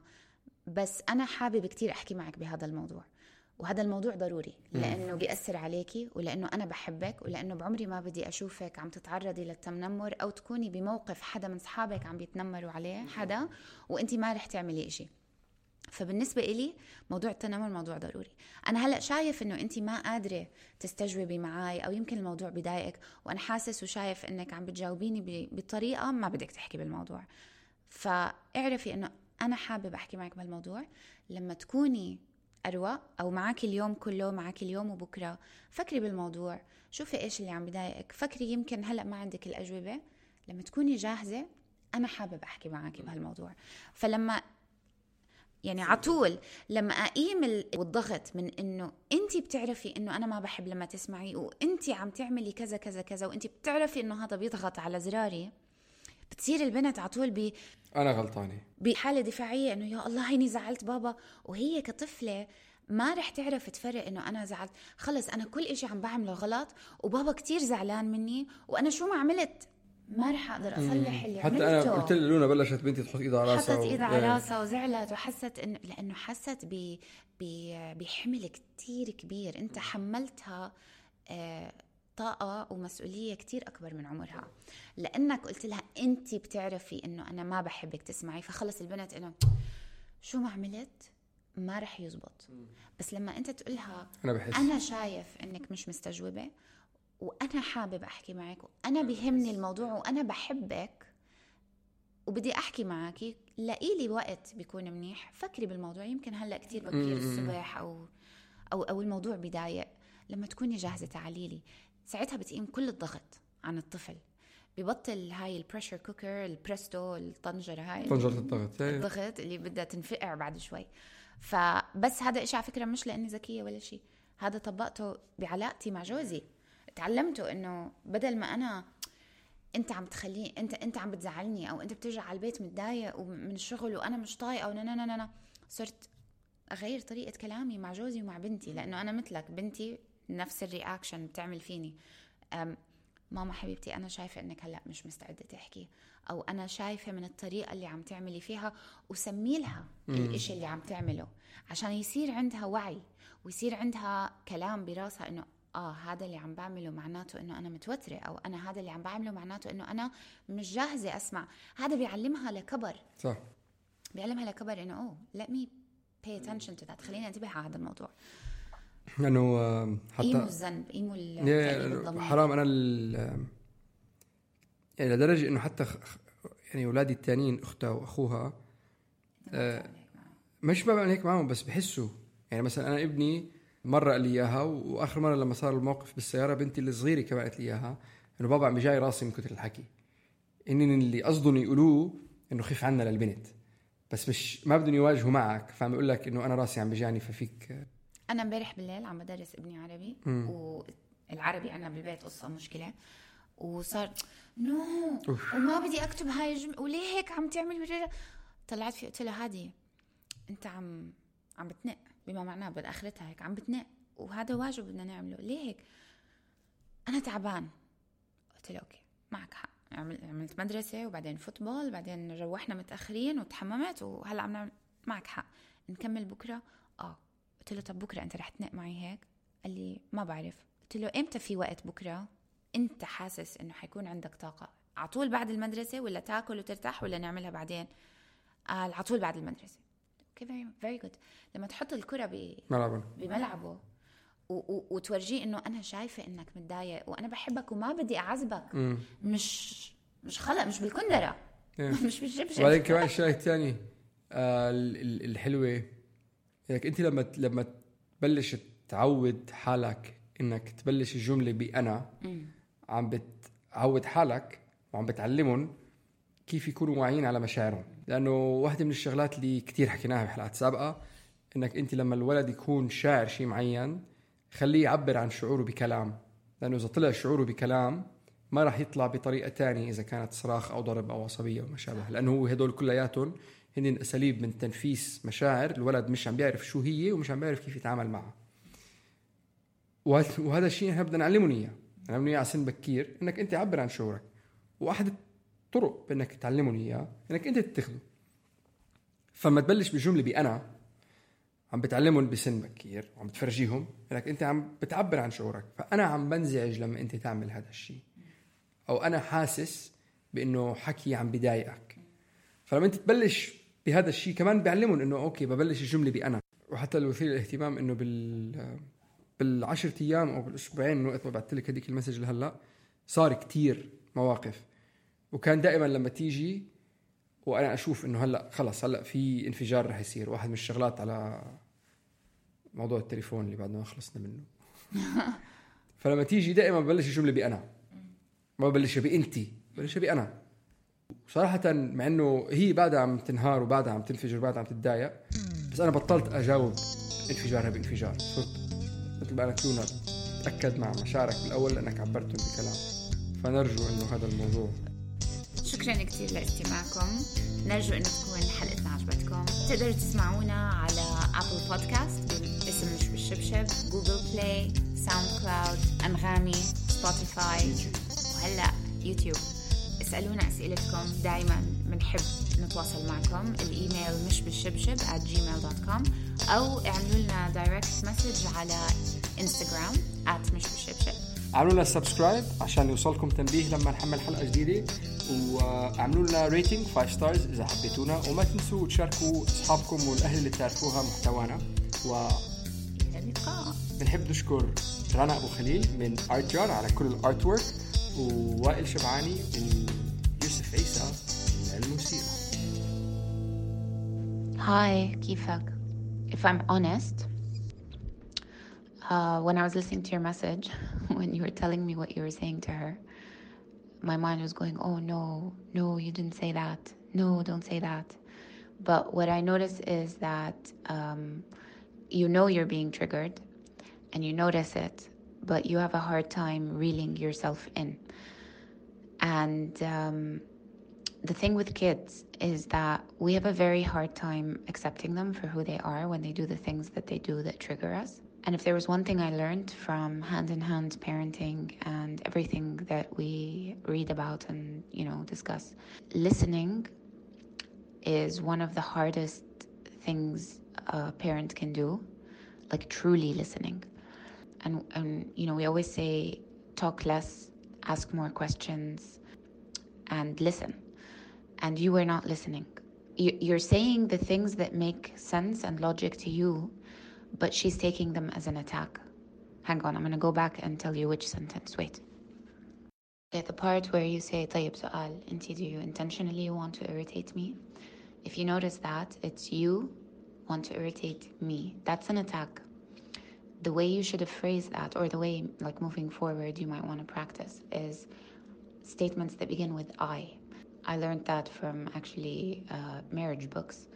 بس أنا حابب كتير أحكي معك بهذا الموضوع. وهذا الموضوع ضروري لأنه بيأثر عليكي ولأنه أنا بحبك ولأنه بعمري ما بدي أشوفك عم تتعرضي للتنمر أو تكوني بموقف حدا من صحابك عم بيتنمروا عليه حدا وأنت ما رح تعملي إشي. فبالنسبة إلي موضوع التنمر موضوع ضروري. أنا هلأ شايف إنه أنت ما قادرة تستجوبي معي أو يمكن الموضوع بضايقك وأنا حاسس وشايف إنك عم بتجاوبيني بطريقة ما بدك تحكي بالموضوع. فاعرفي إنه أنا حابب أحكي معك بهالموضوع لما تكوني أروق أو معك اليوم كله معك اليوم وبكرة. فكري بالموضوع شوفي إيش اللي عم بضايقك. فكري يمكن هلأ ما عندك الأجوبة. لما تكوني جاهزة أنا حابب أحكي معك بهالموضوع. فلما يعني على طول لما أقيم ال- والضغط من إنه انت بتعرفي إنه أنا ما بحب لما تسمعي وانت عم تعملي كذا كذا كذا وانت بتعرفي إنه هذا بيضغط على زراري بتصير البنت على طول ب أنا غلطانة. بحالة دفاعية إنه يا الله هيني زعلت بابا. وهي كطفلة ما رح تعرف تفرق إنه أنا زعلت. خلص أنا كل إشي عم بعمله غلط وبابا كتير زعلان مني وأنا شو ما عملت ما رح أقدر أصلح اللي حتى عملته. أنا قلت لها لونا بلشت بنتي تحط إيدها على راسها حطت و- ايدها على إيه. راسها وزعلت وحست انه لأنه حست ب ب- بحمل كتير كبير. أنت حملتها آه، طاقة ومسؤولية كتير أكبر من عمرها. لأنك قلت لها أنت بتعرفي إنه أنا ما بحبك تسمعي فخلص البنت إنه شو ما عملت ما رح يزبط. بس لما أنت تقولها أنا بحس. أنا شايف إنك مش متجاوبة وأنا حابب أحكي معك وأنا بيهمني الموضوع وأنا بحبك وبدي أحكي معك لاقي لي وقت بيكون منيح. فكري بالموضوع يمكن هلأ كتير بكير الصبح أو أو أو الموضوع بضايق لما تكوني جاهزة تعالي لي ساعتها بتقيم كل الضغط عن الطفل. ببطل هاي ال pressure cooker البريستو الطنجرة هاي طنجرة الضغط إيه. الضغط اللي بدها تنفقع بعد شوي. فبس هذا إشي على فكرة مش لأني ذكية ولا شيء هذا طبقته بعلاقتي مع جوزي. تعلمته إنه بدل ما أنا أنت عم تخليه أنت أنت عم بتزعلني أو أنت بترجع على البيت متضايق من الشغل وأنا مش طايقة ونا نا نا نا صرت أغير طريقة كلامي مع جوزي ومع بنتي. لأنه أنا مثلك بنتي نفس الرياكشن بتعمل فيني. ماما حبيبتي أنا شايفة إنك هلأ مش مستعدة تحكي أو أنا شايفة من الطريقة اللي عم تعملي فيها وسمي لها الإشي اللي عم تعمله عشان يصير عندها وعي ويصير عندها كلام براسها إنه آه هذا اللي عم بعمله معناته إنه أنا متوترة أو أنا هذا اللي عم بعمله معناته إنه أنا مش جاهزة أسمع. هذا بيعلمها لكبر. صح. بيعلمها لكبر إنه أوه let me pay attention to that. خليني انتبه على هذا الموضوع. لأنه آه، حتى الذنب يا- التأنيب الضمير. حرام. أنا يعني لدرجه إنه حتى يعني أولادي الثانيين اختها وأخوها آه، مش ما بعمل هيك معهم بس بحسوا. يعني مثلا أنا ابني مره قال لي إياها وآخر مرة لما صار الموقف بالسيارة بنتي الصغيرة كمان قالت لي إياها إنه بابا عم بجاي راسي من كثر الحكي. اني اللي قصدهم يقولوه إنه خف عنا للبنت. بس مش ما بدهم يواجهوا معك. فعم يقول لك إنه أنا راسي عم بجاني ففيك أنا امبارح بالليل عم بدرس ابني عربي والعربي عنا بالبيت قصة مشكلة. وصار نو وما بدي أكتب هاي الجمله وليه هيك عم تعمل بريرة؟ طلعت فيه قلت له هادي أنت عم عم بتنق بما معناه بالاخرتها هيك عم بتنق وهذا واجب بدنا نعمله ليه هيك؟ أنا تعبان. قلت له أوكي معك حق. عمل- عملت مدرسة وبعدين فوتبول بعدين روحنا متأخرين وتحممت وهلأ عم نعمل معك حق نكمل بكرة؟ آه. قلت له طب بكرة أنت رح تنق معي هيك؟ قال لي ما بعرف. قلت له إمتى في وقت بكرة؟ إنت حاسس إنه حيكون عندك طاقة؟ على طول بعد المدرسة ولا تاكل وترتاح ولا نعملها بعدين؟ قال على طول بعد المدرسة. okay very very good لما تحط الكرة ب ملعبا بملعبه و- وتورجيه إنه أنا شايفة إنك متضايق وأنا بحبك وما بدي أعذبك مش مش خلق مش بالكندرة. مش بالشبشب. وبعدين كمان الشيء الثاني آه ال- ال- الحلوة إنك أنت لما لما تبلش تعود حالك إنك تبلش الجملة بانا عم بتعود حالك وعم بتعلمهم كيف يكونوا واعيين على مشاعرهم. لأنه واحدة من الشغلات اللي كتير حكيناها بحلقات سابقة إنك أنت لما الولد يكون شاعر شيء معين خليه يعبر عن شعوره بكلام. لأنه إذا طلع شعوره بكلام ما راح يطلع بطريقة تانية إذا كانت صراخ أو ضرب أو عصبية وما شابه. لأنه هو هدول كلياتهم هن أساليب من تنفيس مشاعر الولد مش عم بيعرف شو هي ومش عم بيعرف كيف يتعامل معها. وهذا الشيء إحنا بدنا نعلمهم إياه. نعلمهم اياه على سن بكير إنك أنت عبر عن شعورك. وأحد الطرق بانك تعلمهم إياه إنك أنت تتخذه. فما تبلش بجملة بانا عم بتعلمهم بسن بكير وعم بتفرجيهم إنك أنت عم بتعبر عن شعورك. فأنا عم بنزعج لما أنت تعمل هذا الشيء. أو أنا حاسس بإنه حكي عم بضايقك فلما أنت تبلش بهذا الشيء. كمان بيعلمهم إنه okay ببلش الجملة بأنا. وحتى المثير للاهتمام إنه بال بالعشر أيام أو بالأسبوعين من وقت ما بعثت لك هذيك ال message لهلأ صار كتير مواقف. وكان دائما لما تيجي وأنا أشوف إنه هلأ خلص هلأ في انفجار رح يصير. واحد من الشغلات على موضوع التليفون اللي بعد ما خلصنا منه. فلما تيجي دائما ببلش الجملة بأنا. ما ببلشها بأنتي ببلشها بأنا. صراحة مع إنه هي بعدها عم تنهار وبعدها عم تنفجر وبعدها عم تتضايق بس أنا بطلت أجاوب انفجارها بانفجار. صرت مثل ما قالت لونا تاكد مع مشاعرك بالأول لأنك عبرتهم بكلام. فنرجو إنه هذا الموضوع شكرا كثير لاستماعكم. نرجو إنه تكون حلقتنا عجبتكم. تقدروا تسمعونا على Apple Podcast باسم مش بالشبشب Google Play SoundCloud انغامي Spotify وهلأ يوتيوب. اسألونا أسئلتكم دائما بنحب نتواصل معكم. الإيميل مش بالشبشب at gmail.com أو اعملوا لنا direct message على Instagram at مش بالشبشب اعملوا لنا subscribe عشان يوصلكم تنبيه لما نحمل حلقة جديدة. واعملوا لنا rating 5 stars إذا حبيتونا. وما تنسوا تشاركوا أصحابكم والأهل اللي تعرفوها محتوانا. و بنحب نشكر رنا أبو خليل من ارت جار على كل الارت ورك ووائل شبعاني ويوسف عيسى للموسيقى Hi, كيفك? If I'm honest, uh, when I was listening to your message, when you were telling me what you were saying to her, my mind was going, oh no, no, you didn't say that. No, don't say that. But what I noticed is that um, you know you're being triggered and you notice it, but you have a hard time reeling yourself in. And um, the thing with kids is that we have a very hard time accepting them for who they are when they do the things that they do that trigger us. And if there was one thing I learned from hand in hand parenting and everything that we read about and, you know, discuss, listening is one of the hardest things a parent can do, like truly listening. And, and you know, we always say talk less, ask more questions, and listen. And you were not listening. You- You're saying the things that make sense and logic to you, but she's taking them as an attack. Hang on, I'm gonna go back and tell you which sentence. Wait. Okay, the part where you say طيب سؤال انت do you intentionally want to irritate me? If you notice that, it's you want to irritate me. That's an attack. The way you should have phrased that, or the way, like moving forward, you might want to practice is statements that begin with I. I learned that from actually uh, marriage books.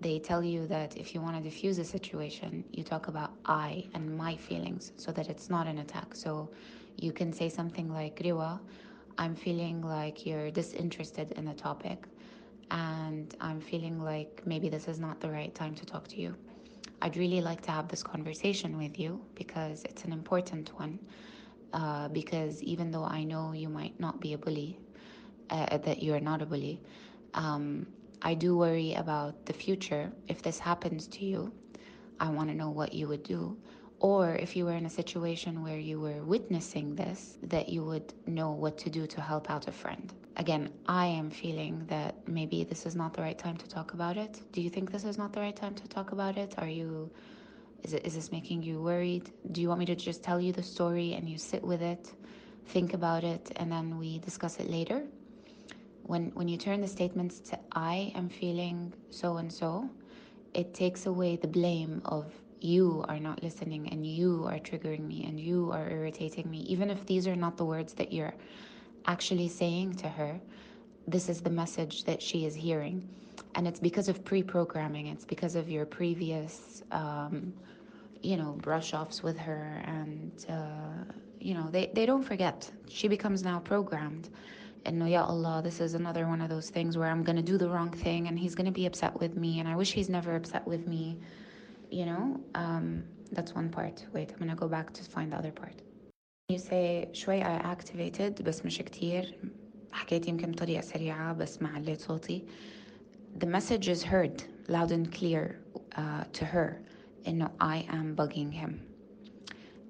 They tell you that if you want to diffuse a situation, you talk about I and my feelings so that it's not an attack. So you can say something like, Riwa, I'm feeling like you're disinterested in the topic, and I'm feeling like maybe this is not the right time to talk to you. I'd really like to have this conversation with you because it's an important one. Uh, because even though I know you might not be a bully, uh, that you're not a bully, um, I do worry about the future. If this happens to you, I want to know what you would do. Or if you were in a situation where you were witnessing this, that you would know what to do to help out a friend. Again, I am feeling that maybe this is not the right time to talk about it. Do you think this is not the right time to talk about it? Are you is it is this making you worried? Do you want me to just tell you the story and you sit with it, think about it, and then we discuss it later? When when you turn the statements to I am feeling so and so, it takes away the blame of you are not listening and you are triggering me and you are irritating me. Even if these are not the words that you're actually saying to her, this is the message that she is hearing. And it's because of pre programming, it's because of your previous, um, you know, brush offs with her. And, uh, you know, they, they don't forget. She becomes now programmed. And ya Allah, this is another one of those things where I'm going to do the wrong thing and he's going to be upset with me. And I wish he's never upset with me You know, um, that's one part. Wait, I'm going to go back to find the other part. You say شوي I activated بس مش كتير حكيت يمكن بطريقة سريعة بس ما عليت صوتي The message is heard loud and clear uh, to her إنه I am bugging him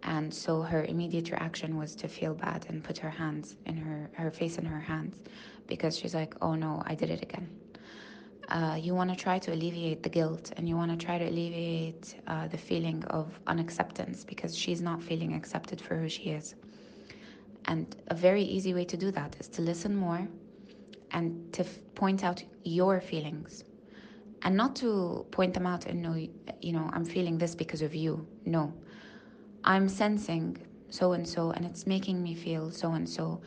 and so her immediate reaction was to feel bad and put her hands in her her face in her hands because she's like oh no I did it again uh, you want to try to alleviate the guilt and you want to try to alleviate uh, the feeling of unacceptance because she's not feeling accepted for who she is. And a very easy way to do that is to listen more and to f- point out your feelings and not to point them out and know, you know, I'm feeling this because of you. No, I'm sensing so and so and it's making me feel so and so.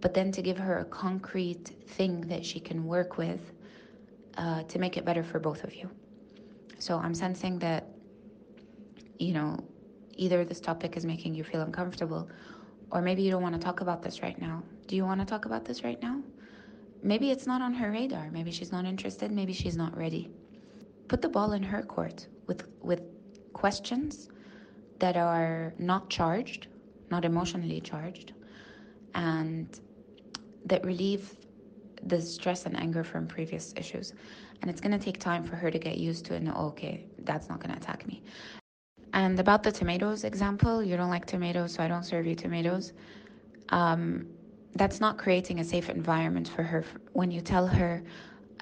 but then to give her a concrete thing that she can work with uh, to make it better for both of you. So I'm sensing that, you know, either this topic is making you feel uncomfortable, or maybe you don't want to talk about this right now. Do you want to talk about this right now? Maybe it's not on her radar. Maybe she's not interested. Maybe she's not ready. Put the ball in her court with, with questions that are not charged, not emotionally charged, and that relieve the stress and anger from previous issues. And it's going to take time for her to get used to it and, okay, dad's not going to attack me. And about the tomatoes example, you don't like tomatoes, so I don't serve you tomatoes. Um, that's not creating a safe environment for her. When you tell her,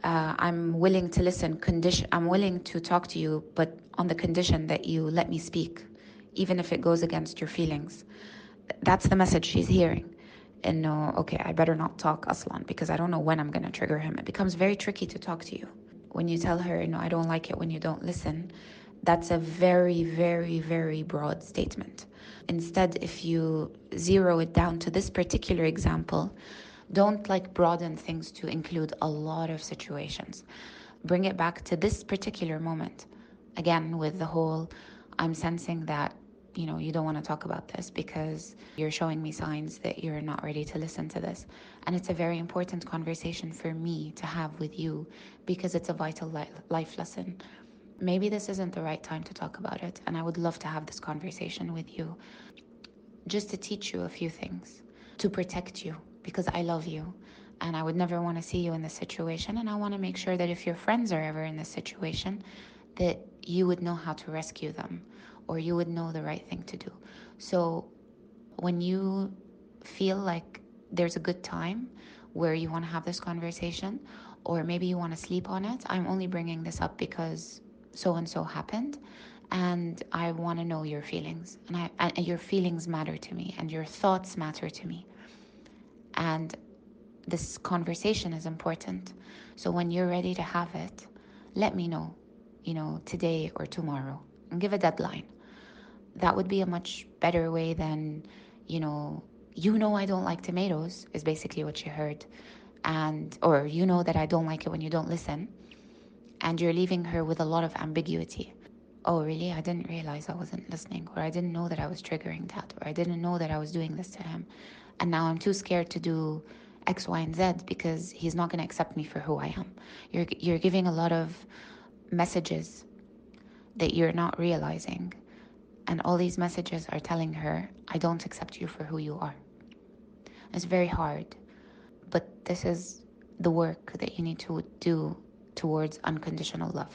uh, I'm willing to listen, condition, I'm willing to talk to you, but on the condition that you let me speak, even if it goes against your feelings. That's the message she's hearing and know, okay, I better not talk Aslan because I don't know when I'm going to trigger him. It becomes very tricky to talk to you. When you tell her, you know, I don't like it when you don't listen, that's a very, very, very broad statement. Instead, if you zero it down to this particular example, don't like broaden things to include a lot of situations. Bring it back to this particular moment. Again, with the whole, I'm sensing that you know, you don't want to talk about this because you're showing me signs that you're not ready to listen to this. And it's a very important conversation for me to have with you because it's a vital life lesson. Maybe this isn't the right time to talk about it, and I would love to have this conversation with you just to teach you a few things, to protect you because I love you and I would never want to see you in this situation. And I want to make sure that if your friends are ever in this situation, that you would know how to rescue them or you would know the right thing to do. So when you feel like there's a good time where you want to have this conversation, or maybe you want to sleep on it, I'm only bringing this up because so and so happened. And I want to know your feelings, and, I, and your feelings matter to me, and your thoughts matter to me. And this conversation is important. So when you're ready to have it, let me know, you know, today or tomorrow, and give a deadline that would be a much better way than, you know, you know I don't like tomatoes is basically what you heard. And or you know that I don't like it when you don't listen. And you're leaving her with a lot of ambiguity. Oh, really? I didn't realize I wasn't listening, or I didn't know that I was triggering that, or I didn't know that I was doing this to him. And now I'm too scared to do X, Y, and Z because he's not going to accept me for who I am. You're, you're giving a lot of messages that you're not realizing and all these messages are telling her, I don't accept you for who you are. It's very hard, but this is the work that you need to do towards unconditional love.